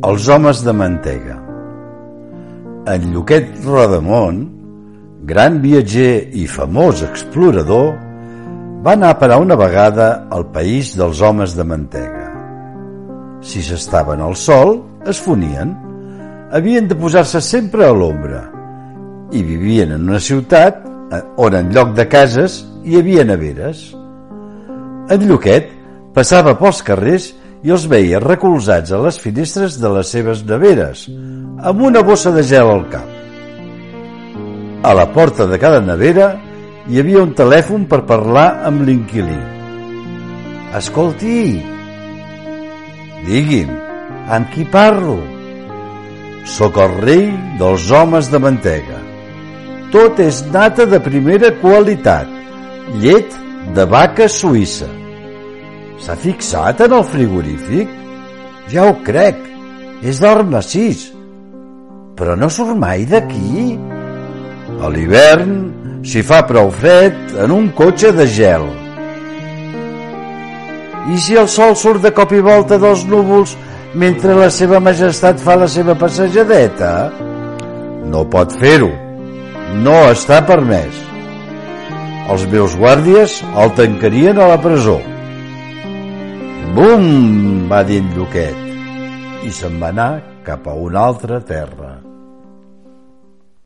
Els homes de mantega. En Lluquet Rodamont, gran viatger i famós explorador, va anar a parar una vegada al país dels homes de mantega. Si s'estaven al sol, es fonien. Havien de posar-se sempre a l'ombra i vivien en una ciutat on en lloc de cases hi havia neveres. En Lluquet passava pels carrers i els veia recolzats a les finestres de les seves neveres, amb una bossa de gel al cap. A la porta de cada nevera hi havia un telèfon per parlar amb l'inquilí. Escolti, digui'm, amb qui parlo? Soc el rei dels homes de mantega. Tot és nata de primera qualitat, llet de vaca suïssa S'ha fixat en el frigorífic? Ja ho crec, és d'or massís. Però no surt mai d'aquí. A l'hivern s'hi fa prou fred en un cotxe de gel. I si el sol surt de cop i volta dels núvols mentre la seva majestat fa la seva passejadeta? No pot fer-ho. No està permès. Els meus guàrdies el tancarien a la presó. Bum! va dir en Lluquet i se'n va anar cap a una altra terra.